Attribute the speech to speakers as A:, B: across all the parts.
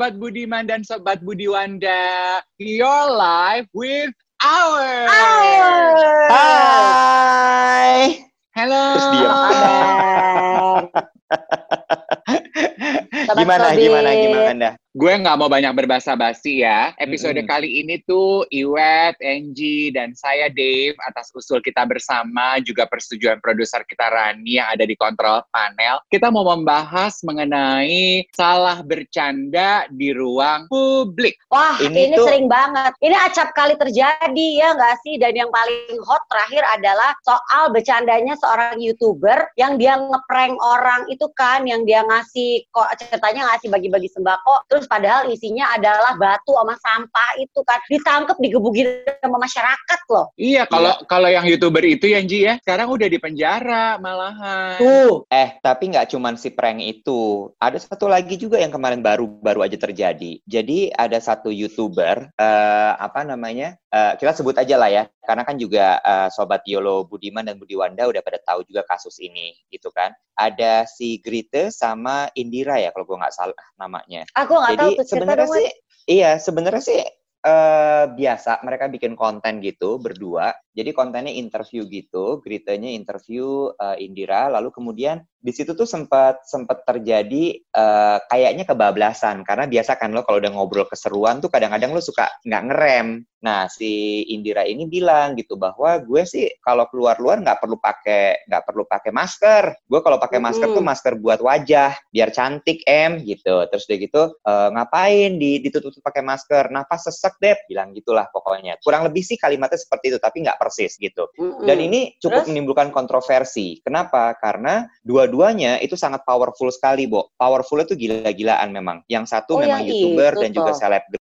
A: Sobat Budiman dan Sobat Budiwanda, your life with ours.
B: Hai.
A: Halo.
B: Terus.
C: Sobat
B: Gimana,
C: Sobit.
B: gimana, gimana?
A: Gue nggak mau banyak berbasa basi ya. Episode
B: Mm-mm.
A: kali ini tuh Iwet, Angie, dan saya Dave atas usul kita bersama juga persetujuan produser kita Rani yang ada di kontrol panel. Kita mau membahas mengenai salah bercanda di ruang publik.
C: Wah,
B: Ini
C: ini,
B: tuh-
C: sering banget. Ini acap kali terjadi ya nggak sih? Dan yang paling hot terakhir adalah soal bercandanya seorang youtuber yang dia ngeprank orang itu kan, yang dia ngasih kok ceritanya ngasih bagi-bagi sembako, terus padahal isinya adalah batu sama sampah itu kan, ditangkep digebukin sama masyarakat loh.
A: Iya, kalau kalau yang youtuber itu ya Angie ya, sekarang udah di penjara malahan.
C: Tuh.
B: Eh, tapi nggak cuman si prank itu. Ada satu lagi juga yang kemarin baru baru aja terjadi. Jadi ada satu youtuber, eh, apa namanya? Eh, kita sebut aja lah ya, karena kan juga eh, sobat Yolo Budiman dan Budiwanda udah pada tahu juga kasus ini, gitu kan? Ada si Grite sama Indira ya, kalau gue nggak salah namanya.
C: Aku nggak
B: Jadi sebenarnya sih, iya sebenarnya sih eh biasa mereka bikin konten gitu berdua. Jadi kontennya interview gitu, Gritanya interview eh, Indira, lalu kemudian di situ tuh sempat sempat terjadi eh, kayaknya kebablasan karena biasa kan lo kalau udah ngobrol keseruan tuh kadang-kadang lo suka nggak ngerem. Nah si Indira ini bilang gitu bahwa gue sih kalau keluar-luar nggak perlu pakai nggak perlu pakai masker. Gue kalau pakai masker tuh
C: Mm-mm.
B: masker buat wajah biar cantik em gitu. Terus udah gitu "Eh, ngapain di ditutup pakai masker? Napas sesek deh bilang gitulah pokoknya. Kurang lebih sih kalimatnya seperti itu tapi nggak persis gitu.
C: Mm-mm.
B: Dan ini cukup
C: Terus?
B: menimbulkan kontroversi. Kenapa? Karena dua-duanya itu sangat powerful sekali, Bo. Powerful itu gila-gilaan memang. Yang satu
C: Oh,
B: memang
C: yang
B: YouTuber
C: itu
B: dan juga
C: toh.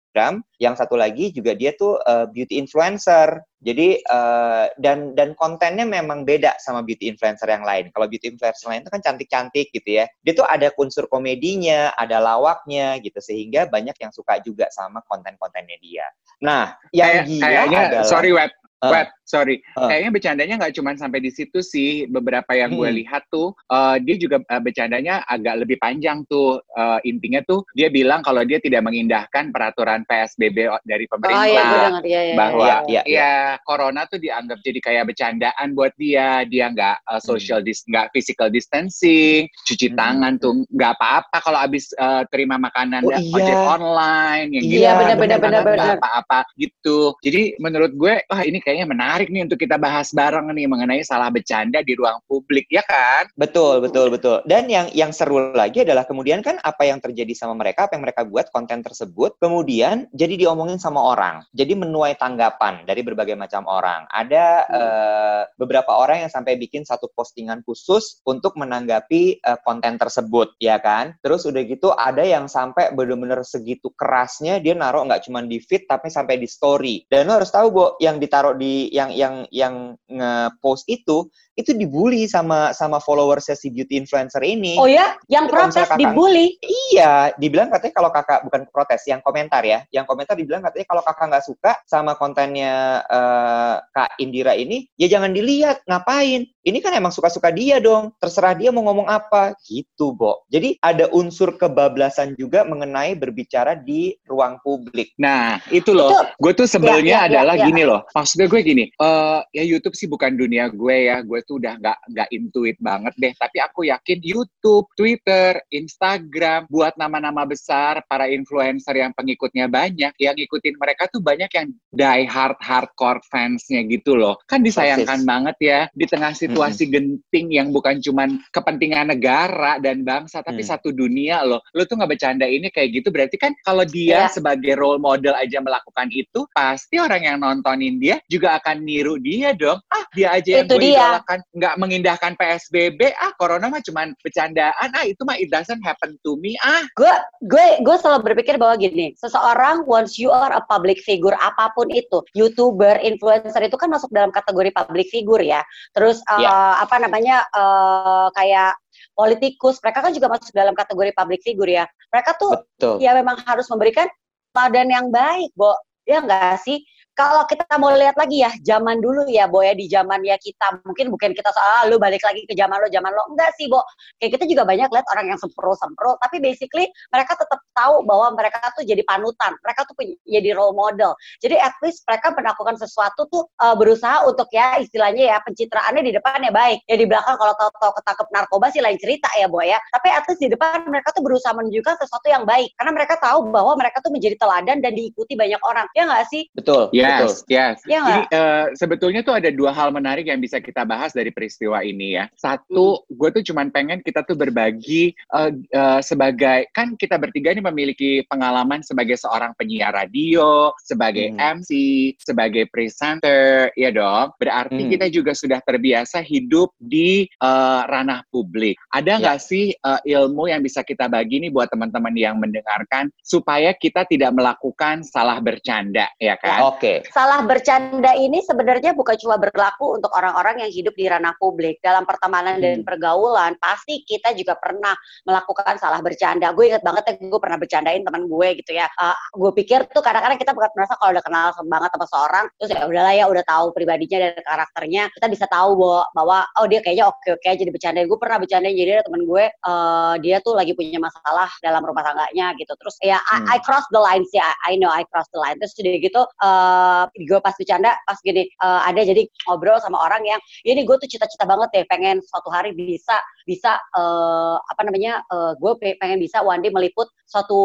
B: Selebgram. Yang satu lagi juga dia tuh uh, beauty influencer. Jadi uh, dan dan kontennya memang beda sama beauty influencer yang lain. Kalau beauty influencer lain itu kan cantik-cantik gitu ya. Dia tuh ada unsur komedinya, ada lawaknya gitu sehingga banyak yang suka juga sama konten-kontennya dia. Nah, yang
A: Kayak-
B: gila
A: kayaknya
B: adalah
A: sorry web
B: Eh.
A: Web, sorry.
B: Eh.
A: Kayaknya bercandanya nggak cuma sampai di situ sih. Beberapa yang gue
B: Hmm.
A: lihat tuh, eh, dia juga eh, bercandanya agak lebih panjang tuh. Eh, intinya tuh dia bilang kalau dia tidak mengindahkan peraturan PSBB dari
C: Oh iya, gue
A: pemerintah.
C: dengar ya, ya.
A: bahwa
B: Iya, iya, iya.
A: ya corona tuh dianggap jadi kayak bercandaan buat dia dia nggak uh, social dis nggak physical distancing cuci
B: Hmm.
A: tangan tuh nggak apa-apa kalau abis uh, terima makanan
B: Oh, iya.
A: ojek online yang
B: Iya,
A: gitu
B: benar,
A: cuci
B: benar,
A: tangan
C: benar,
A: nggak
C: benar.
A: apa-apa gitu jadi menurut gue wah ini kayaknya menarik nih untuk kita bahas bareng nih mengenai salah bercanda di ruang publik ya kan
B: Betul, betul, betul. Dan yang yang seru lagi adalah kemudian kan apa yang terjadi sama mereka, apa yang mereka buat konten tersebut, kemudian jadi diomongin sama orang. Jadi menuai tanggapan dari berbagai macam orang. Ada eh, beberapa orang yang sampai bikin satu postingan khusus untuk menanggapi eh, konten tersebut, ya kan? Terus udah gitu ada yang sampai bener-bener segitu kerasnya dia naruh nggak cuma di feed tapi sampai di story. Dan lo harus tahu, Bo, yang ditaruh di yang yang yang nge-post itu itu dibully sama sama followersnya si beauty influencer ini.
C: Oh ya, yang
B: kalau
C: protes
B: kakak-
C: dibully.
B: Iya, dibilang katanya kalau kakak bukan protes, yang komentar ya, yang komentar dibilang katanya kalau kakak nggak suka sama kontennya eh, Kak Indira ini, ya jangan dilihat, ngapain? Ini kan emang suka-suka dia dong, terserah dia mau ngomong apa, gitu, Bo. Jadi ada unsur kebablasan juga mengenai berbicara di ruang publik.
A: Nah, itu loh.
C: Itu-
A: Gue tuh sebelnya
C: Ya, ya, ya,
A: adalah
C: ya.
A: gini loh. Maksudnya gue gini, eh ya YouTube sih bukan dunia gue ya. Gue tuh udah nggak nggak intuit banget deh. Tapi aku yakin YouTube, Twitter, Instagram, buat nama-nama besar, para influencer yang pengikutnya banyak, yang ngikutin mereka tuh banyak yang die hard hardcore fansnya gitu loh. Kan disayangkan
B: Persis.
A: banget ya di tengah situasi genting yang bukan cuman kepentingan negara dan bangsa, tapi
B: Hmm.
A: satu dunia loh. Lo tuh nggak bercanda ini kayak gitu, berarti kan kalau dia
C: Ya.
A: sebagai role model aja melakukan itu, pasti orang yang nontonin dia juga akan niru dia dong. Ah, dia aja yang
C: Itu
A: gue
C: dia.
A: idolakan nggak mengindahkan PSBB ah corona mah cuman bercandaan ah itu mah it doesn't happen to me ah
C: gue gue gue selalu berpikir bahwa gini seseorang once you are a public figure apa pun itu youtuber influencer itu kan masuk dalam kategori public figure ya terus uh,
B: Ya.
C: apa namanya uh, kayak politikus mereka kan juga masuk dalam kategori public figure ya mereka tuh
B: Betul.
C: ya memang harus memberikan teladan yang baik, Bo. Ya enggak sih? Kalau kita mau lihat lagi ya, zaman dulu ya, Bo ya, di zaman ya kita, mungkin bukan kita soal, ah, lu balik lagi ke zaman lo, zaman lo. Enggak sih, Bo. Kayak kita juga banyak lihat orang yang sempro-sempro, tapi basically mereka tetap tahu bahwa mereka tuh jadi panutan, mereka tuh jadi role model. Jadi at least mereka melakukan sesuatu tuh uh, berusaha untuk ya istilahnya ya pencitraannya di depan ya baik. Ya di belakang kalau tahu-tahu ketangkep narkoba sih lain cerita ya, Bo ya. Tapi at least di depan mereka tuh berusaha menunjukkan sesuatu yang baik karena mereka tahu bahwa mereka tuh menjadi teladan dan diikuti banyak orang. Ya nggak sih?
B: Betul. Betul.
A: Yes, yes.
C: Iya
A: Ini eh, sebetulnya tuh ada dua hal menarik yang bisa kita bahas dari peristiwa ini ya. Satu,
C: Hmm.
A: gue tuh cuman pengen kita tuh berbagi eh, eh, sebagai kan kita bertiga ini memiliki pengalaman sebagai seorang penyiar radio, sebagai
B: Hmm.
A: MC, sebagai presenter, ya dong. Berarti
B: Hmm.
A: kita juga sudah terbiasa hidup di eh, ranah publik. Ada
B: Ya.
A: nggak sih eh, ilmu yang bisa kita bagi nih buat teman-teman yang mendengarkan supaya kita tidak melakukan salah bercanda, ya kan?
B: Oke.
C: Salah bercanda ini sebenarnya bukan cuma berlaku untuk orang-orang yang hidup di ranah publik. Dalam pertemanan dan
B: Hmm.
C: pergaulan, pasti kita juga pernah melakukan salah bercanda. Gue inget banget ya, gue pernah bercandain teman gue gitu ya. Uh, gue pikir tuh kadang-kadang kita bukan merasa kalau udah kenal banget sama seorang, terus ya udahlah ya udah tahu pribadinya dan karakternya, kita bisa tahu bahwa, bahwa oh dia kayaknya oke-oke aja di bercandain. Gue pernah bercandain jadi ada teman gue, uh, dia tuh lagi punya masalah dalam rumah tangganya gitu. Terus ya I,
B: Hmm.
C: I cross the line sih, I, I know I cross the line. Terus udah gitu, uh, gue pas bercanda, pas gini, uh, ada jadi ngobrol sama orang yang, ini gue tuh cita-cita banget deh, pengen suatu hari bisa bisa eh, apa namanya eh, gue pe- pengen bisa one day meliput suatu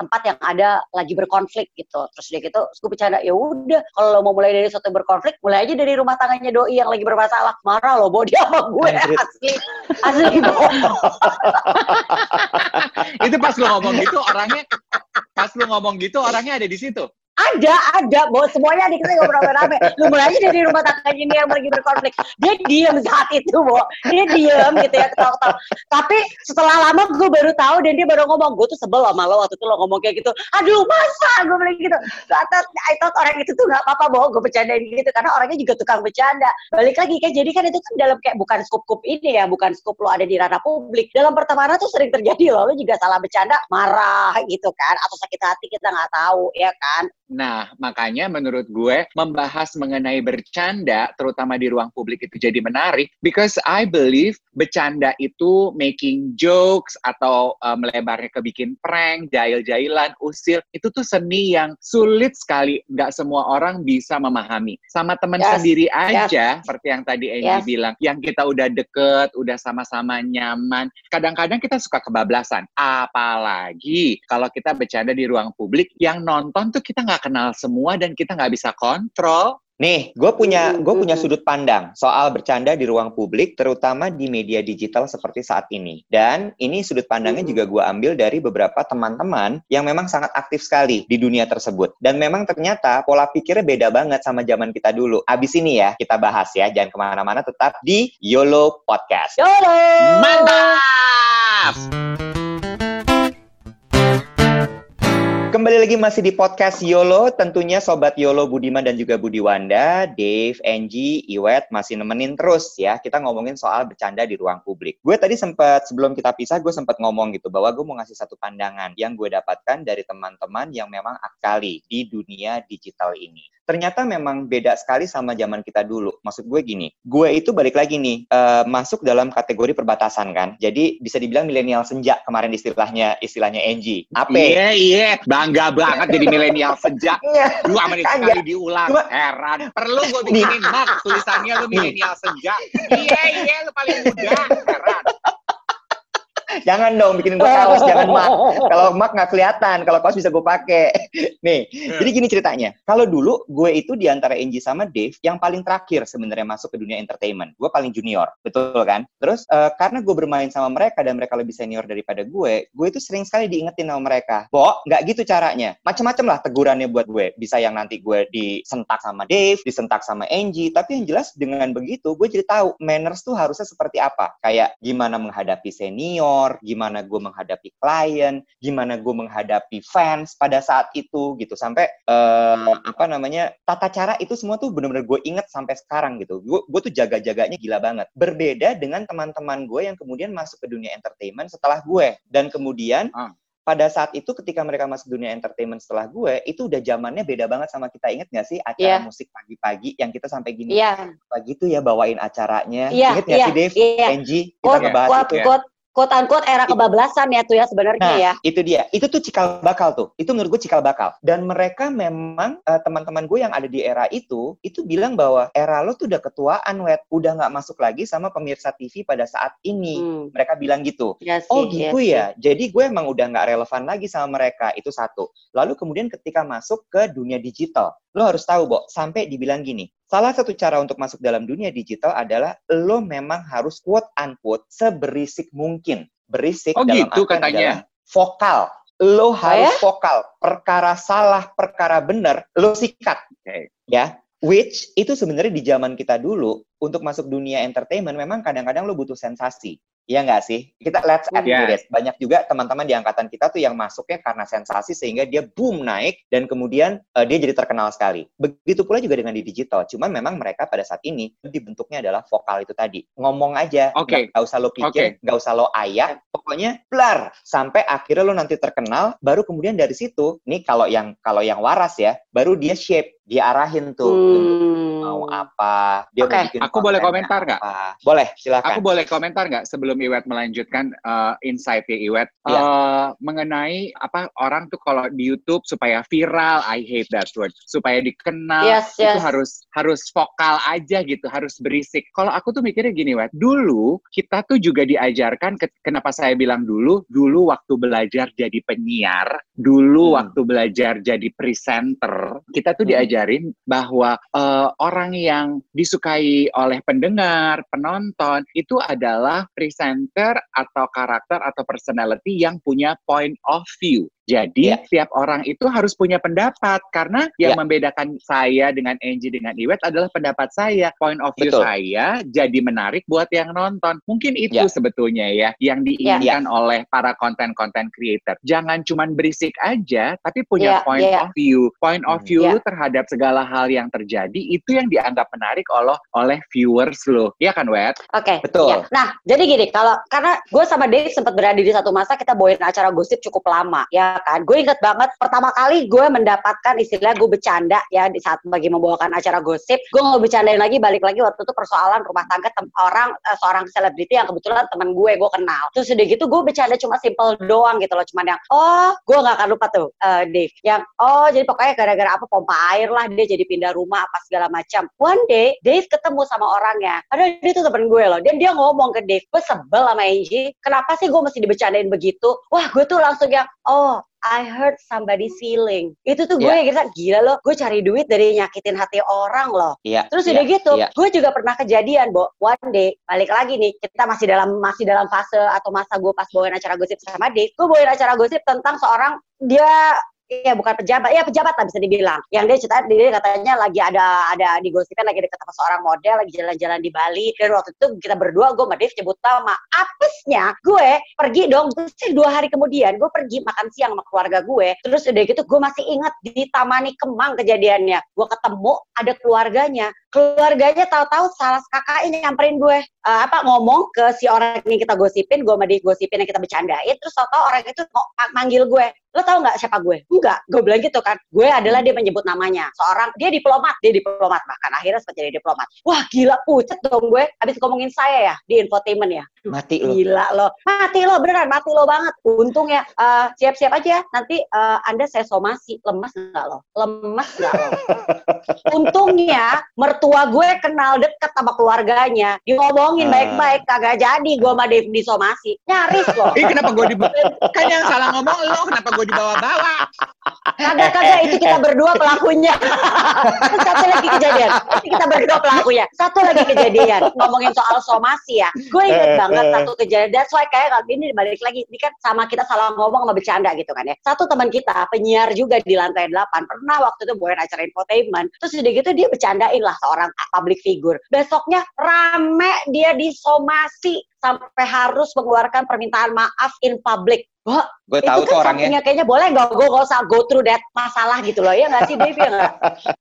C: tempat yang ada lagi berkonflik gitu. Terus dia gitu terus gue bercanda ya udah kalau lo mau mulai dari suatu berkonflik mulai aja dari rumah tangganya doi yang lagi bermasalah. Marah lo dia sama gue asli asli
A: itu pas lu ngomong gitu orangnya pas lu ngomong gitu orangnya ada di situ
C: ada ada. Bo semuanya adik kita ngobrol rame lu mulai aja dari rumah tangganya dia yang lagi berkonflik. Dia diem saat itu bo. Dia diem gitu ya ketawa-ketawa. Tapi setelah lama gue baru tahu dan dia baru ngomong. Gue tuh sebel sama lo waktu itu lo ngomong kayak gitu. Aduh masa? Gue bilang gitu. Thought, I thought orang itu tuh nggak apa-apa bo. Gue bercandain gitu. Karena orangnya juga tukang bercanda. Balik lagi kan jadi kan itu kan dalam kayak bukan skup-skup ini ya. Bukan skup lo ada di ranah publik. Dalam pertemanan tuh sering terjadi loh. Lo juga salah bercanda marah gitu kan. Atau sakit hati kita nggak tahu ya kan
A: Nah, makanya menurut gue membahas mengenai bercanda, terutama di ruang publik itu jadi menarik, because I believe bercanda itu making jokes atau uh, melebarnya ke bikin prank, jail-jailan, usil, itu tuh seni yang sulit sekali, nggak semua orang bisa memahami. Sama teman
C: Yes,
A: sendiri aja, seperti yang tadi Angie
C: Yes.
A: bilang, yang kita udah deket, udah sama-sama nyaman, kadang-kadang kita suka kebablasan. Apalagi kalau kita bercanda di ruang publik, yang nonton tuh kita nggak kenal semua dan kita nggak bisa kontrol.
B: Nih, gue punya gue punya sudut pandang soal bercanda di ruang publik, terutama di media digital seperti saat ini. Dan ini sudut pandangnya juga gue ambil dari beberapa teman-teman yang memang sangat aktif sekali di dunia tersebut. Dan memang ternyata pola pikirnya beda banget sama zaman kita dulu. Abis ini ya kita bahas ya, jangan ke mana-mana, tetap di YOLO Podcast.
C: Yolo!
A: Mantap!
B: Kembali lagi masih di podcast YOLO, tentunya Sobat YOLO Budiman dan juga Budi Wanda, Dave, Angie, Iwet masih nemenin terus ya. Kita ngomongin soal bercanda di ruang publik. Gue tadi sempat, sebelum kita pisah, gue sempat ngomong gitu, bahwa gue mau ngasih satu pandangan yang gue dapatkan dari teman-teman yang memang akali di dunia digital ini. Ternyata memang beda sekali sama zaman kita dulu. Maksud gue gini, gue itu balik lagi nih, eh, masuk dalam kategori perbatasan kan. Jadi bisa dibilang milenial senja kemarin istilahnya, istilahnya Angie. Apa?
A: Iya, iya. Bangga banget jadi milenial sejak
B: Iya.
A: dua menit
B: Kagak.
A: sekali diulang.
B: Cuma-
A: Heran. Perlu gue bikinin map tulisannya lu milenial senja. Iya, iya. Lu paling muda. Heran.
B: Jangan dong bikin gue kaos, jangan mak. Kalau mak nggak kelihatan, kalau kaos bisa gue pakai. Nih, jadi gini ceritanya. Kalau dulu gue itu di antara Angie sama Dave yang paling terakhir sebenarnya masuk ke dunia entertainment. Gue paling junior, betul kan? Terus uh, karena gue bermain sama mereka dan mereka lebih senior daripada gue, gue itu sering sekali diingetin sama mereka. Bo, nggak gitu caranya. Macam-macam lah tegurannya buat gue. Bisa yang nanti gue disentak sama Dave, disentak sama Angie. Tapi yang jelas dengan begitu, gue jadi tahu manners tuh harusnya seperti apa. Kayak gimana menghadapi senior, gimana gue menghadapi klien, gimana gue menghadapi fans pada saat itu gitu. Sampai uh, apa namanya tata cara itu semua tuh bener-bener gue inget sampai sekarang gitu. Gue gue tuh jaga-jaganya gila banget. Berbeda dengan teman-teman gue yang kemudian masuk ke dunia entertainment setelah gue dan kemudian uh pada saat itu ketika mereka masuk dunia entertainment setelah gue itu udah zamannya beda banget sama kita inget gak sih acara yeah. musik pagi-pagi yang kita sampai gini yeah. pagi tuh ya bawain acaranya yeah, inget gak yeah, sih Dave, yeah. Angie kita quote, ngebahas
C: quote,
B: itu
C: quote, quote unquote era kebablasan ya tuh ya sebenarnya
B: nah,
C: ya.
B: Itu dia. Itu tuh cikal bakal tuh. Itu menurut gue cikal bakal. Dan mereka memang uh, teman-teman gue yang ada di era itu itu bilang bahwa era lo tuh udah ketuaan wet, udah nggak masuk lagi sama pemirsa TV pada saat ini. Hmm. Mereka bilang gitu.
C: Ya
B: oh gitu ya. ya. Jadi gue emang udah nggak relevan lagi sama mereka. Itu satu. Lalu kemudian ketika masuk ke dunia digital, lo harus tahu, Bo, sampai dibilang gini, salah satu cara untuk masuk dalam dunia digital adalah lo memang harus quote unquote seberisik mungkin. Berisik
A: oh,
B: dalam
A: gitu, katanya.
B: vokal. Lo harus ya? vokal. Perkara salah, perkara benar, lo sikat. Okay. Ya, which itu sebenarnya di zaman kita dulu untuk masuk dunia entertainment memang kadang-kadang lo butuh sensasi. Iya nggak sih? Kita let's admit yeah. it. Banyak juga teman-teman di angkatan kita tuh yang masuknya karena sensasi sehingga dia boom naik dan kemudian uh, dia jadi terkenal sekali. Begitu pula juga dengan di digital. Cuman memang mereka pada saat ini dibentuknya adalah vokal itu tadi. Ngomong aja,
A: okay.
B: nggak usah lo pikir, okay. usah lo ayat, pokoknya blar sampai akhirnya lo nanti terkenal. Baru kemudian dari situ, nih kalau yang kalau yang waras ya, baru dia shape, dia arahin tuh hmm. mau apa, dia
A: okay. mau bikin
B: Aku
A: boleh komentar nggak?
B: Boleh, silakan.
A: Aku boleh komentar nggak sebelum Iwet melanjutkan uh, insight ya Iwet yeah. Iya. uh, mengenai apa orang tuh kalau di YouTube supaya viral, I hate that word, supaya dikenal yes, yes. itu harus harus vokal aja gitu, harus berisik. Kalau aku tuh mikirnya gini Iwet dulu kita tuh juga diajarkan, ke, kenapa saya bilang dulu, dulu waktu belajar jadi penyiar, dulu hmm. waktu belajar jadi presenter, kita tuh hmm. Bahwa uh, orang yang disukai oleh pendengar, penonton itu adalah presenter atau karakter atau personality yang punya point of view. Jadi yeah. setiap orang itu harus punya pendapat karena yang yeah. membedakan saya dengan Angie dengan Iwet adalah pendapat saya, point of view Betul. saya jadi menarik buat yang nonton. Mungkin itu yeah. sebetulnya ya yang diinginkan yeah. oleh para konten-konten creator. Jangan cuma berisik aja, tapi punya yeah. point yeah. of view. Point of view yeah. terhadap segala hal yang terjadi itu yang dianggap menarik oleh oleh viewers lo. Iya kan, Wet?
C: Oke. Okay.
B: Betul.
C: Ya. Nah, jadi gini, kalau karena gue sama Dave sempat berada di satu masa kita bawain acara gosip cukup lama, ya kan. Gue inget banget pertama kali gue mendapatkan istilah gue bercanda ya di saat bagi membawakan acara gosip. Gue nggak bercandain lagi balik lagi waktu itu persoalan rumah tangga orang uh, seorang selebriti yang kebetulan teman gue gue kenal. Terus udah gitu gue bercanda cuma simple doang gitu loh, cuman yang oh gue nggak akan lupa tuh uh, Dave. Yang oh jadi pokoknya gara-gara apa pompa air lah dia jadi pindah rumah apa segala macam. One day Dave ketemu sama orangnya. Padahal dia tuh temen gue loh. Dan dia ngomong ke Dave, gue sebel sama Angie. Kenapa sih gue mesti dibercandain begitu? Wah gue tuh langsung yang oh I heard somebody feeling. Itu tuh gue yeah. kira gila loh, gue cari duit dari nyakitin hati orang loh.
B: Yeah.
C: Terus
B: yeah.
C: udah gitu,
B: yeah.
C: gue juga pernah kejadian, Bo. One day, balik lagi nih, kita masih dalam masih dalam fase atau masa gue pas bawain acara gosip sama Dave, gue bawain acara gosip tentang seorang dia Iya bukan pejabat, ya pejabat lah bisa dibilang. Yang dia cerita dia katanya lagi ada ada digosipkan lagi dekat sama seorang model lagi jalan-jalan di Bali dan waktu itu kita berdua gue sama Dev nyebut nama. Apesnya gue pergi dong terus dua hari kemudian gue pergi makan siang sama keluarga gue. Terus udah gitu gue masih ingat di Tamani Kemang kejadiannya. Gue ketemu ada keluarganya. Keluarganya tahu-tahu salah kakaknya nyamperin gue uh, apa ngomong ke si orang yang kita gosipin, gue sama dia gosipin yang kita bercandain. Terus tahu-tahu orang itu mau manggil gue, lo tau nggak siapa gue? Enggak, gue bilang gitu kan. Gue adalah dia menyebut namanya. Seorang, dia diplomat, dia diplomat. Bahkan akhirnya sempat jadi diplomat. Wah gila, pucet dong gue. Habis ngomongin saya ya, di infotainment ya.
B: Mati lu.
C: Gila lo. Mati lo, beneran mati lo banget. Untung ya, eh, siap-siap aja. Nanti eh, Anda saya somasi. Lemas nggak lo? Lemas nggak lo? Untungnya, mertua gue kenal deket sama keluarganya. Diomongin
B: Ah.
C: baik-baik, kagak jadi gue sama Dave disomasi. Nyaris loh.
A: Ih kenapa gue dibawa? Kan yang salah ngomong lo, kenapa gue dibawa-bawa?
C: Kagak kagak itu kita berdua pelakunya. Terus satu lagi kejadian. Itu kita berdua pelakunya. Satu lagi kejadian. Ngomongin soal somasi ya. Gue inget banget satu kejadian. That's why kayak kali ini balik lagi. Ini kan sama kita salah ngomong sama bercanda gitu kan ya. Satu teman kita penyiar juga di lantai 8 pernah waktu itu buat acara infotainment. Terus udah gitu dia bercandain lah seorang public figure. Besoknya rame dia disomasi sampai harus mengeluarkan permintaan maaf in public. Wah,
B: Gue
C: itu
B: tahu
C: kan
B: tuh orangnya.
C: sampingnya kayaknya boleh nggak gue nggak usah go through that masalah gitu loh ya nggak sih Dave ya nggak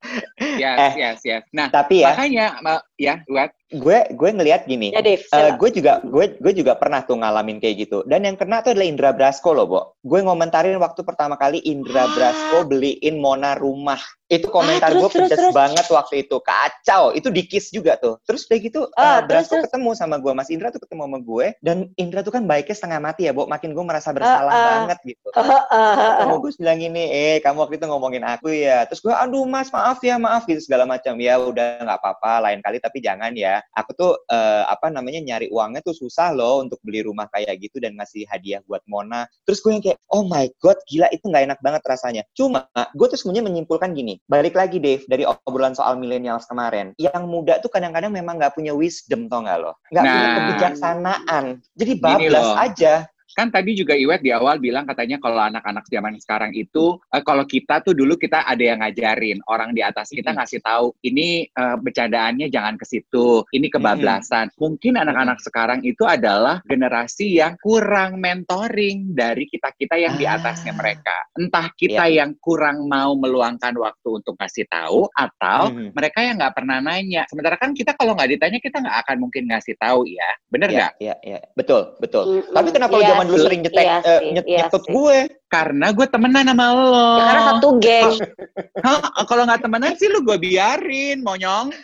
A: Yes,
B: Eh.
A: yes, yes. Nah,
B: Tapi ya,
A: makanya, ma- ya, what?
B: gue gue ngelihat gini.
C: ya Dave
B: Eh,
C: silakan.
B: gue juga gue gue juga pernah tuh ngalamin kayak gitu dan yang kena tuh adalah Indra Brasko loh, Bo. Gue ngomentarin waktu pertama kali Indra
C: Ah.
B: Brasko beliin Mona rumah. Itu komentar
C: terus,
B: gue pedes
C: terus.
B: banget waktu itu. Kacau. Itu di kiss juga tuh. Terus udah gitu
C: Ah,
B: eh,
C: terus, terus.
B: ketemu sama gue, Mas Indra tuh ketemu sama gue dan Indra tuh kan baiknya setengah mati ya, Bo. Makin gue merasa bersalah
C: ah.
B: banget gitu.
C: Heeh,
B: Kamu gue bilang gini, eh kamu waktu itu ngomongin aku ya. Terus gue, aduh mas maaf ya maaf gitu segala macam. Ya udah nggak apa-apa, lain kali tapi jangan ya. Aku tuh eh, apa namanya nyari uangnya tuh susah loh untuk beli rumah kayak gitu dan ngasih hadiah buat Mona. Terus gue yang kayak, oh my god gila itu nggak enak banget rasanya. Cuma gue tuh sebenarnya menyimpulkan gini, balik lagi Dave dari obrolan soal millennials kemarin. Yang muda tuh kadang-kadang memang nggak punya wisdom tau nggak loh, nggak punya
A: Nah.
B: kebijaksanaan. Jadi bablas aja.
A: Kan tadi juga Iwet di awal bilang katanya kalau anak-anak zaman sekarang itu, eh, kalau kita tuh dulu kita ada yang ngajarin. Orang di atas kita ngasih tahu, ini eh, bercandaannya jangan ke situ, ini kebablasan. Mungkin anak-anak sekarang itu adalah generasi yang kurang mentoring dari kita-kita yang di atasnya
B: Ah.
A: mereka. Entah kita yang kurang mau meluangkan waktu untuk ngasih tahu, atau
B: Mhm.
A: mereka yang nggak pernah nanya. Sementara kan kita kalau nggak ditanya, kita nggak akan mungkin ngasih tahu ya. Bener nggak?
B: Iya, iya, iya. Betul, betul.
C: Mm-mm.
B: Tapi kenapa
C: Iya
B: zaman dulu sering nyetek
C: iya sih,
B: nyet-
C: iya
B: nyetut
C: sih.
B: gue?
A: Karena gue temenan sama lo.
C: Ya, karena satu geng.
A: Hah, kalau nggak temenan sih lu gue biarin, monyong.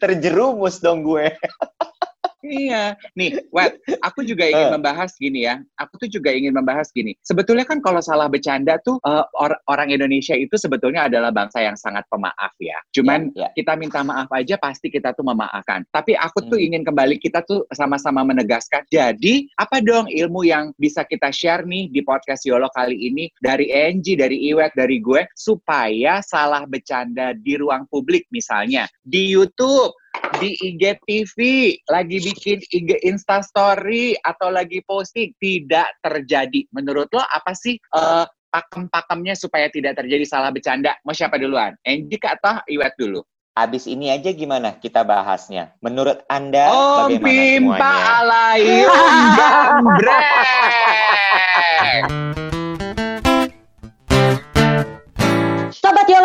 B: Terjerumus dong gue.
A: Iya. Nih, Wet, aku juga ingin
B: Eh.
A: membahas gini ya. Aku tuh juga ingin membahas gini. Sebetulnya kan kalau salah bercanda tuh eh, or- orang Indonesia itu sebetulnya adalah bangsa yang sangat pemaaf ya. Cuman
B: Ya, ya.
A: kita minta maaf aja pasti kita tuh memaafkan. Tapi aku tuh
B: Hmm.
A: ingin kembali kita tuh sama-sama menegaskan. Jadi apa dong ilmu yang bisa kita share nih di podcast Yolo kali ini dari Angie, dari Iwet, dari gue supaya salah bercanda di ruang publik misalnya di YouTube di IGTV, lagi bikin IG Insta Story atau lagi posting tidak terjadi. Menurut lo apa sih eh, pakem-pakemnya supaya tidak terjadi salah bercanda? Mau siapa duluan? Angie kah atau Iwet dulu?
B: Abis ini aja gimana kita bahasnya? Menurut Anda
A: Om
B: bagaimana
A: Pimpa
B: semuanya?
A: Jambrek.
C: Sobat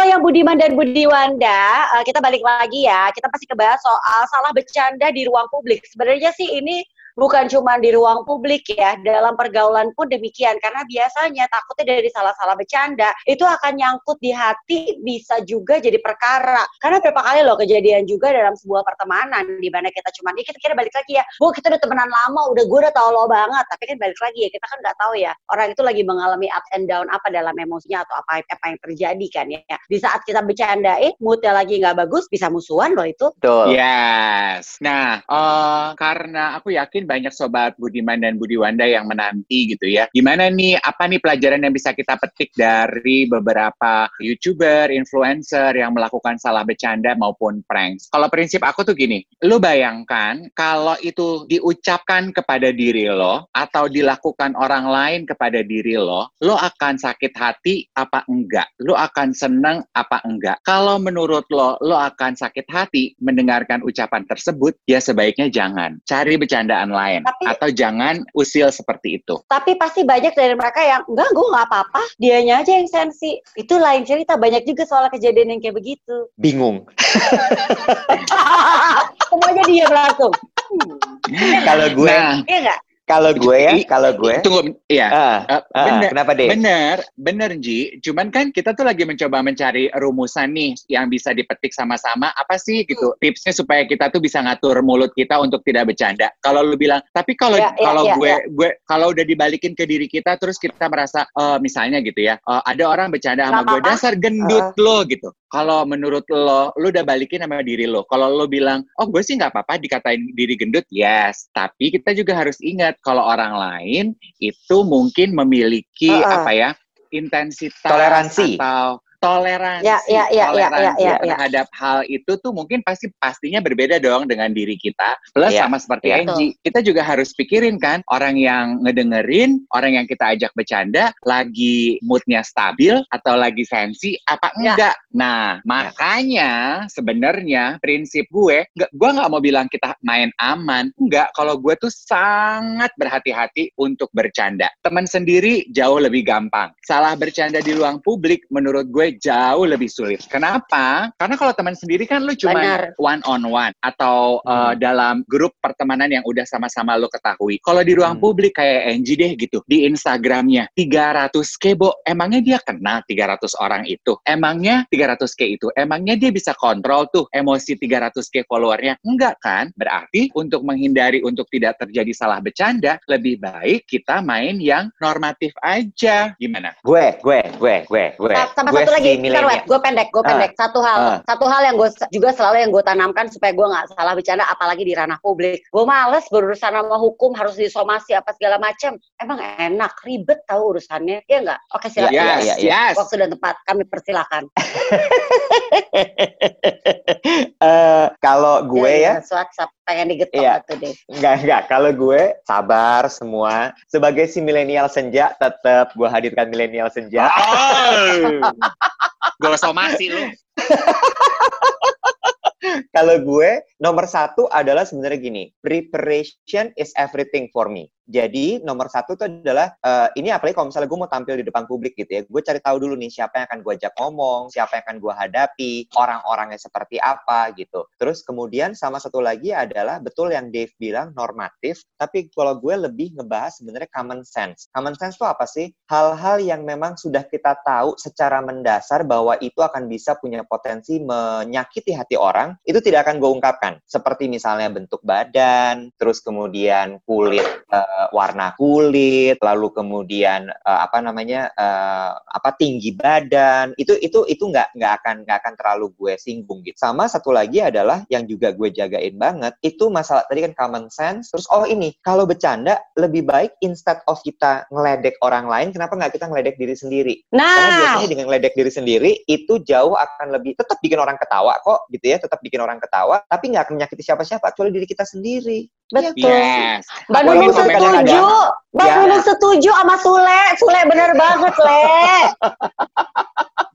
C: yang Budiman dan Budiwanda, eh, kita balik lagi ya. Kita pasti kebahas soal salah bercanda di ruang publik. Sebenarnya sih ini bukan cuma di ruang publik ya, dalam pergaulan pun demikian. Karena biasanya takutnya dari salah-salah bercanda, itu akan nyangkut di hati, bisa juga jadi perkara. Karena berapa kali loh kejadian juga dalam sebuah pertemanan, di mana kita cuma, ya kita kira balik lagi ya, bu kita udah temenan lama, udah gue udah tau lo banget. Tapi kan balik lagi ya, kita kan nggak tahu ya, orang itu lagi mengalami up and down apa dalam emosinya atau apa apa yang terjadi kan ya. Di saat kita bercandain, moodnya lagi nggak bagus, bisa musuhan loh itu.
B: Betul.
A: Yes. Nah, eh, karena aku yakin banyak sobat Budiman dan Budiwanda yang menanti gitu ya. Gimana nih, apa nih pelajaran yang bisa kita petik dari beberapa YouTuber, influencer yang melakukan salah bercanda maupun pranks? Kalau prinsip aku tuh gini, lu bayangkan kalau itu diucapkan kepada diri lo atau dilakukan orang lain kepada diri lo, lo akan sakit hati apa enggak? Lo akan senang apa enggak? Kalau menurut lo, lo akan sakit hati mendengarkan ucapan tersebut, ya sebaiknya jangan. Cari bercandaan lain.
C: Tapi-
A: Atau jangan usil seperti itu.
C: Tapi pasti banyak dari mereka yang, enggak, gue nggak apa-apa, dianya aja yang sensi. Itu lain cerita, banyak juga soal kejadian yang kayak begitu.
B: Bingung.
C: Semuanya diam langsung. Hmm.
B: Kalau gue
A: Nah,
C: Iya nggak?
B: Kalau gue ya, kalau gue.
A: Tunggu, iya.
B: Ah,
A: Eh,
B: ah,
A: bener,
B: kenapa deh?
A: bener, bener Ji. Cuman kan kita tuh lagi mencoba mencari rumusan nih yang bisa dipetik sama-sama. Apa sih gitu tipsnya supaya kita tuh bisa ngatur mulut kita untuk tidak bercanda. Kalau lu bilang, tapi kalau
C: Ya, ya,
A: kalau
C: ya,
A: gue
C: ya.
A: gue kalau udah dibalikin ke diri kita terus kita merasa eh, misalnya gitu ya, eh, ada orang bercanda sama gue dasar gendut lo gitu. Kalau menurut lo, lu udah balikin sama diri lo. Kalau lo bilang, oh gue sih nggak apa-apa dikatain diri gendut, yes. Tapi kita juga harus ingat kalau orang lain itu mungkin memiliki
C: Uh-uh.
A: apa ya intensitas
B: Toleransi.
A: atau toleransi,
C: Ya, ya, ya, ya,
A: toleransi
C: ya, ya, ya.
A: terhadap hal itu tuh mungkin pasti pastinya berbeda dong dengan diri kita. Plus
B: Ya,
A: sama seperti
B: ya.
A: Angie, kita juga harus pikirin kan orang yang ngedengerin, orang yang kita ajak bercanda lagi moodnya stabil atau lagi sensi apa
C: Ya.
A: enggak. Nah, makanya sebenarnya prinsip gue, nggak, gue nggak mau bilang kita main aman, enggak. Kalau gue tuh sangat berhati-hati untuk bercanda. Teman sendiri jauh lebih gampang. Salah bercanda di ruang publik menurut gue jauh lebih sulit. Kenapa? Karena kalau teman sendiri kan lu cuma
C: Benar.
A: one on one atau uh,
B: Hmm.
A: dalam grup pertemanan yang udah sama-sama lo ketahui. Kalau di ruang
B: Hmm.
A: publik kayak Angie deh gitu, di Instagramnya 300 kebo, emangnya dia kenal 300 orang itu? Emangnya 300 k itu? Emangnya dia bisa kontrol tuh emosi 300 k followernya? Enggak kan? Berarti untuk menghindari untuk tidak terjadi salah bercanda, lebih baik kita main yang normatif aja. Gimana?
B: Gue, gue, gue, gue, gue.
C: Sa- sama
B: gue
C: satu lagi,
B: si
C: bentar, Wet.
B: milenial.
C: gue pendek, gue
B: Ah.
C: pendek. Satu hal,
B: Ah.
C: satu hal yang gue juga selalu yang gue tanamkan supaya gue nggak salah bercanda, apalagi di ranah publik. Gue males berurusan sama hukum, harus disomasi apa segala macam. Emang enak, ribet tahu urusannya, ya nggak? Oke silakan.
B: Iya,
A: yes,
B: iya, iya.
A: yes.
C: Waktu dan tempat kami persilakan.
B: Eh, kalau gue ya,
C: WhatsApp pengen digetok
B: Iya.
C: tuh deh.
B: Enggak, enggak. Kalau gue sabar semua. Sebagai si milenial senja, tetap gue hadirkan milenial senja.
A: Oh. Gue somasi lu.
B: Kalau gue nomor satu adalah sebenarnya gini, preparation is everything for me. Jadi nomor satu itu adalah eh, ini apalagi kalau misalnya gue mau tampil di depan publik gitu ya, gue cari tahu dulu nih siapa yang akan gue ajak ngomong, siapa yang akan gue hadapi, orang-orangnya seperti apa gitu. Terus kemudian sama satu lagi adalah betul yang Dave bilang normatif, tapi kalau gue lebih ngebahas sebenarnya common sense. Common sense itu apa sih? Hal-hal yang memang sudah kita tahu secara mendasar bahwa itu akan bisa punya potensi menyakiti hati orang, itu tidak akan gue ungkapkan. Seperti misalnya bentuk badan, terus kemudian kulit, eh, warna kulit, lalu kemudian eh, apa namanya eh, apa tinggi badan, itu itu itu nggak nggak akan nggak akan terlalu gue singgung gitu. Sama satu lagi adalah yang juga gue jagain banget itu masalah tadi kan common sense. Terus oh ini kalau bercanda lebih baik instead of kita ngeledek orang lain, kenapa nggak kita ngeledek diri sendiri? Karena
C: Nah,
B: biasanya dengan ngeledek diri sendiri itu jauh akan lebih tetap bikin orang ketawa kok gitu ya, tetap bikin orang ketawa, tapi nggak akan menyakiti siapa-siapa kecuali diri kita sendiri.
C: betul.
A: Yes.
C: Mbak
B: Walaupun
C: Nunung setuju. Mbak
B: Ya.
C: Nunung setuju sama Sule. Sule bener banget, Le.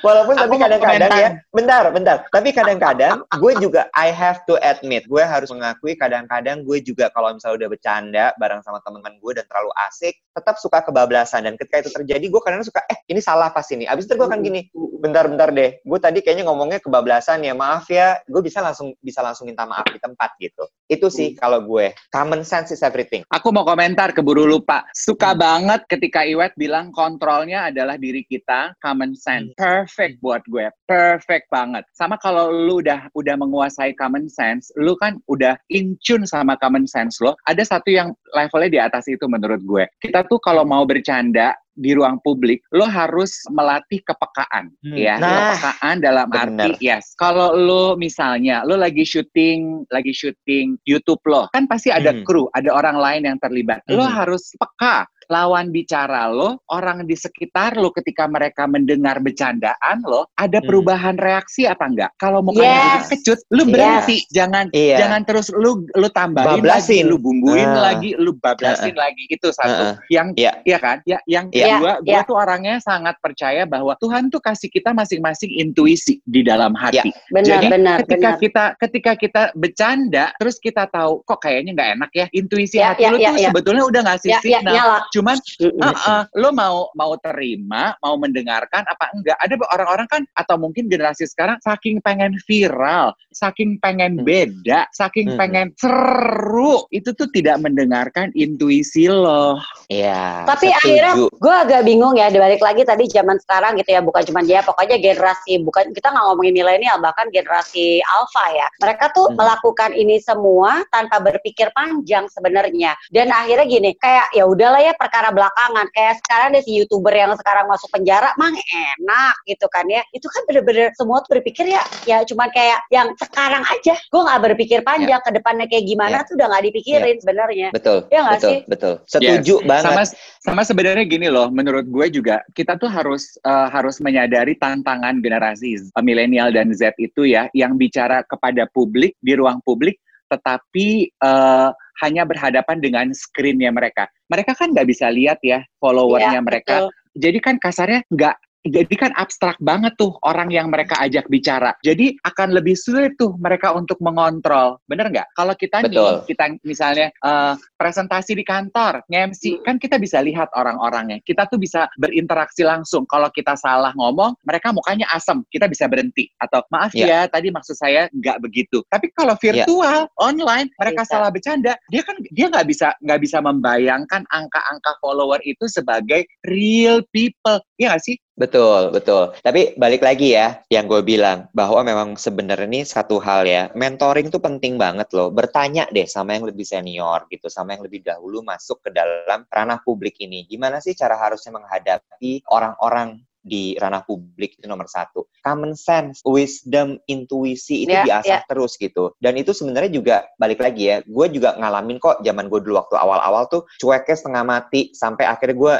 B: Walaupun
A: Aku
B: tapi kadang-kadang ya, bentar, bentar. Tapi kadang-kadang gue juga I have to admit, gue harus mengakui kadang-kadang gue juga kalau misalnya udah bercanda bareng sama teman-teman gue dan terlalu asik, tetap suka kebablasan dan ketika itu terjadi gue kadang suka eh ini salah pas ini. Abis itu gue akan gini, bentar-bentar deh. Gue tadi kayaknya ngomongnya kebablasan ya, maaf ya. Gue bisa langsung bisa langsung minta maaf di tempat gitu. Itu sih kalau gue. Common sense is everything.
A: Aku mau komentar keburu lupa. Suka
B: Hmm.
A: banget ketika Iwet bilang kontrolnya adalah diri kita, common sense.
B: Hmm.
A: Perfect buat gue. Perfect banget. Sama kalau lu udah udah menguasai common sense, lu kan udah in tune sama common sense lo. Ada satu yang levelnya di atas itu menurut gue. Kita tuh kalau mau bercanda di ruang publik, lo harus melatih kepekaan, ya.
B: Nah,
A: kepekaan dalam
B: bener.
A: arti, yes. Kalau lo misalnya, lo lagi syuting, lagi syuting YouTube lo, kan pasti ada
B: Hmm.
A: kru, ada orang lain yang terlibat. Lo
B: Mhm.
A: harus peka lawan bicara lo, orang di sekitar lo ketika mereka mendengar bercandaan lo, ada
B: Hmm.
A: perubahan reaksi apa enggak? Kalau mukanya
C: Yes.
A: kecut, lu
C: Yes.
A: berhenti, jangan
B: Iya.
A: jangan terus lu lu tambahin
B: Bablasin.
A: lagi, lu bumbuin
B: Ah.
A: lagi, lu bablasin lagi itu satu.
B: Heeh.
A: Yang
B: Iya.
A: Iya kan? Ya, yang
B: Iya.
A: kedua, gue
C: Iya.
A: tuh orangnya sangat percaya bahwa Tuhan tuh kasih kita masing-masing intuisi di dalam hati.
C: Benar,
A: Jadi
C: benar,
A: ketika
C: benar.
A: kita ketika kita bercanda, terus kita tahu kok kayaknya nggak enak ya, intuisi
C: Ya,
A: hati
C: ya,
A: lu
C: ya,
A: tuh
C: ya.
A: sebetulnya udah ngasih
C: Ya, ya,
A: signal.
C: nyala.
A: Cuman uh, lo mau mau terima, mau mendengarkan apa enggak? Ada orang-orang kan atau mungkin generasi sekarang saking pengen viral, saking pengen
B: Hmm.
A: beda, saking
B: Hmm.
A: pengen seru, itu tuh tidak mendengarkan intuisi lo.
B: Iya.
C: Tapi
B: setuju.
C: akhirnya gue agak bingung ya dibalik lagi tadi zaman sekarang gitu ya bukan cuma dia pokoknya generasi bukan kita nggak ngomongin milenial bahkan generasi alpha ya mereka tuh
B: Hmm.
C: melakukan ini semua tanpa berpikir panjang sebenarnya dan akhirnya gini kayak ya udahlah ya perkara belakangan kayak sekarang deh si youtuber yang sekarang masuk penjara mang enak gitu kan ya itu kan bener-bener semua tuh berpikir ya ya cuman kayak yang sekarang aja gue nggak berpikir panjang ke depannya kayak gimana
B: Ya.
C: tuh udah nggak dipikirin sebenarnya
B: Betul.
C: Ya nggak
B: betul,
C: sih?
B: betul. Setuju
A: Yes.
B: banget.
A: Sama sama sebenarnya gini loh, menurut gue juga kita tuh harus eh, harus menyadari tantangan generasi milenial dan Z itu ya, yang bicara kepada publik di ruang publik, tetapi eh, hanya berhadapan dengan screennya mereka. Mereka kan nggak bisa lihat ya followernya
C: Iya,
A: mereka.
C: betul.
A: Jadi kan kasarnya nggak jadi kan abstrak banget tuh orang yang mereka ajak bicara. Jadi akan lebih sulit tuh mereka untuk mengontrol. Bener nggak? Kalau kita
B: Betul.
A: nih, kita misalnya eh, presentasi di kantor, nge-MC, kan kita bisa lihat orang-orangnya. Kita tuh bisa berinteraksi langsung. Kalau kita salah ngomong, mereka mukanya asem. Kita bisa berhenti. Atau maaf
B: Iya.
A: ya, tadi maksud saya nggak begitu. Tapi kalau virtual, online, mereka
C: Bisa.
A: salah bercanda, dia kan dia nggak bisa nggak bisa membayangkan angka-angka follower itu sebagai real people. Iya nggak sih?
B: Betul, betul. Tapi balik lagi ya, yang gue bilang bahwa memang sebenarnya ini satu hal ya, mentoring tuh penting banget loh. Bertanya deh sama yang lebih senior gitu, sama yang lebih dahulu masuk ke dalam ranah publik ini. Gimana sih cara harusnya menghadapi orang-orang di ranah publik itu nomor satu. Common sense, wisdom, intuisi itu
C: Ya,
B: diasah
C: ya.
B: terus gitu. Dan itu sebenarnya juga balik lagi ya, gue juga ngalamin kok zaman gue dulu waktu awal-awal tuh cueknya setengah mati sampai akhirnya gue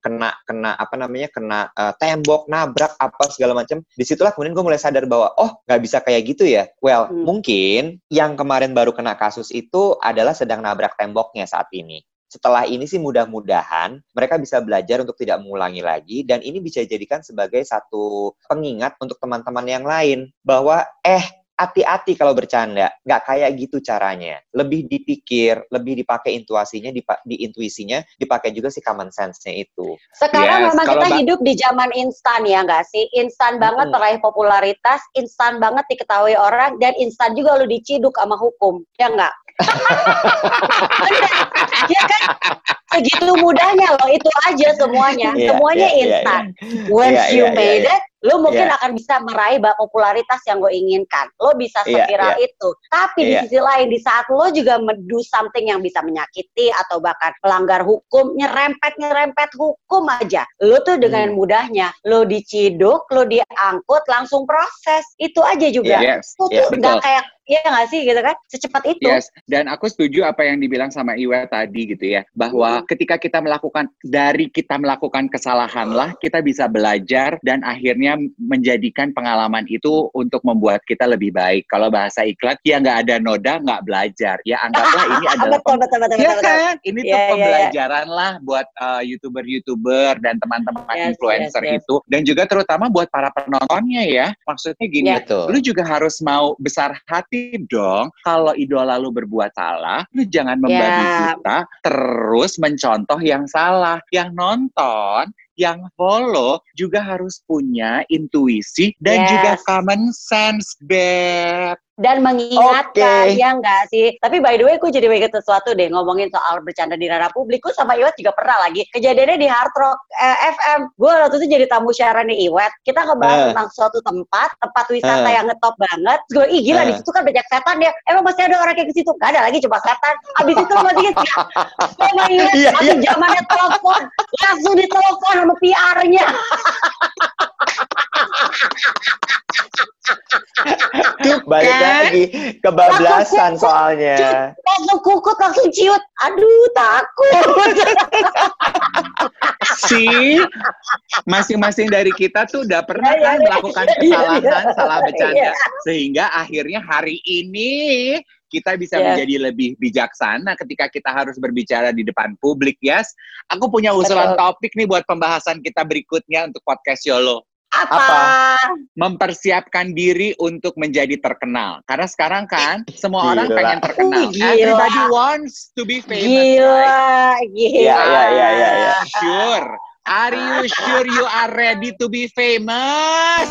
B: kena kena apa namanya kena eh, tembok, nabrak apa segala macam. Di situlah kemudian gue mulai sadar bahwa oh nggak bisa kayak gitu ya. Well
C: Hmm.
B: mungkin yang kemarin baru kena kasus itu adalah sedang nabrak temboknya saat ini setelah ini sih mudah-mudahan mereka bisa belajar untuk tidak mengulangi lagi dan ini bisa dijadikan sebagai satu pengingat untuk teman-teman yang lain bahwa eh hati-hati kalau bercanda nggak kayak gitu caranya lebih dipikir lebih dipakai intuasinya dipa- di intuisinya dipakai juga si common sense-nya itu
A: Yes,
C: Sekarang memang
A: kalau
C: kita hidup di zaman instan ya nggak sih? Instan banget
B: Mm-mm.
C: meraih popularitas, instan banget diketahui orang, dan instan juga lu diciduk sama hukum, ya nggak? Bener, ya kan? Segitu mudahnya loh, itu aja semuanya.
B: Iya,
C: semuanya
B: iya, iya,
C: instan. Once
B: Iya,
C: you
B: iya,
C: made
B: iya,
C: it, lo mungkin
B: Iya.
C: akan bisa meraih popularitas yang lo inginkan. Lo bisa
B: Iya,
C: seviral itu. Tapi di
B: Iya.
C: sisi lain, di saat lo juga do something yang bisa menyakiti atau bahkan melanggar hukum, nyerempet-nyerempet hukum aja. Lo tuh dengan
B: Hmm.
C: mudahnya, lo diciduk, lo diangkut, langsung proses. Itu aja juga.
A: Yes,
C: Itu
B: iya,
C: tuh nggak
A: betul.
C: kayak, ya nggak sih gitu kan? Secepat itu.
A: Yes, dan aku setuju apa yang dibilang sama Iwa tadi gitu ya, bahwa ketika kita melakukan dari kita melakukan kesalahan lah, kita bisa belajar dan akhirnya menjadikan pengalaman itu untuk membuat kita lebih baik. Kalau bahasa iklan, ya nggak ada noda, nggak belajar. Ya anggaplah ini adalah
C: betul, betul, betul,
A: Iya
C: betul, betul.
A: kan? Ini tuh
C: Iya, iya, iya.
A: pembelajaran lah buat uh, youtuber-youtuber dan teman-teman
C: Yes,
A: influencer
C: yes, yes.
A: itu, dan juga terutama buat para penontonnya ya. Maksudnya gini,
C: Iya.
B: betul
A: lu juga harus mau besar hati dong. Kalau idola lu berbuat salah, lu jangan membabi
C: Ya.
A: buta terus mencontoh yang salah. Yang nonton, yang follow juga harus punya intuisi dan
C: Yes.
A: juga common sense, Beb.
C: Dan mengingatkan
B: Oke.
C: ya enggak sih tapi by the way gue jadi inget sesuatu deh ngomongin soal bercanda di ranah publik gue sama Iwet juga pernah lagi kejadiannya di Hard Rock eh, FM gue waktu itu jadi tamu siaran di Iwet kita ngebahas
B: Eh.
C: tentang suatu tempat tempat wisata
B: Eh.
C: yang ngetop banget Terus gue ih gila
B: Eh.
C: di situ kan banyak setan ya emang masih ada orang kayak ke situ gak ada lagi cuma setan abis itu lo masih inget gak? sama Iwet
B: Iya,
C: masih zamannya telepon langsung ditelepon sama PR-nya
B: balik
A: kan?
B: lagi kebablasan soalnya
C: langsung kukut langsung ciut aduh takut
A: sih masing-masing dari kita tuh udah pernah
C: Iya,
A: kan
C: iya.
A: melakukan
C: Iya,
A: kesalahan, salah bercanda, sehingga akhirnya hari ini kita bisa
C: Yes.
A: menjadi lebih bijaksana ketika kita harus berbicara di depan publik, yes. Aku punya usulan
C: Betul.
A: topik nih buat pembahasan kita berikutnya untuk podcast Yolo.
C: Apa?
B: Apa?
A: mempersiapkan diri untuk menjadi terkenal. Karena sekarang kan semua orang
B: Gila.
A: pengen terkenal.
C: Uh, gila.
A: Everybody wants to be famous. right?
C: Gila, gila.
B: Iya, iya, iya, iya, iya.
A: Sure. Are you sure you are ready to be famous?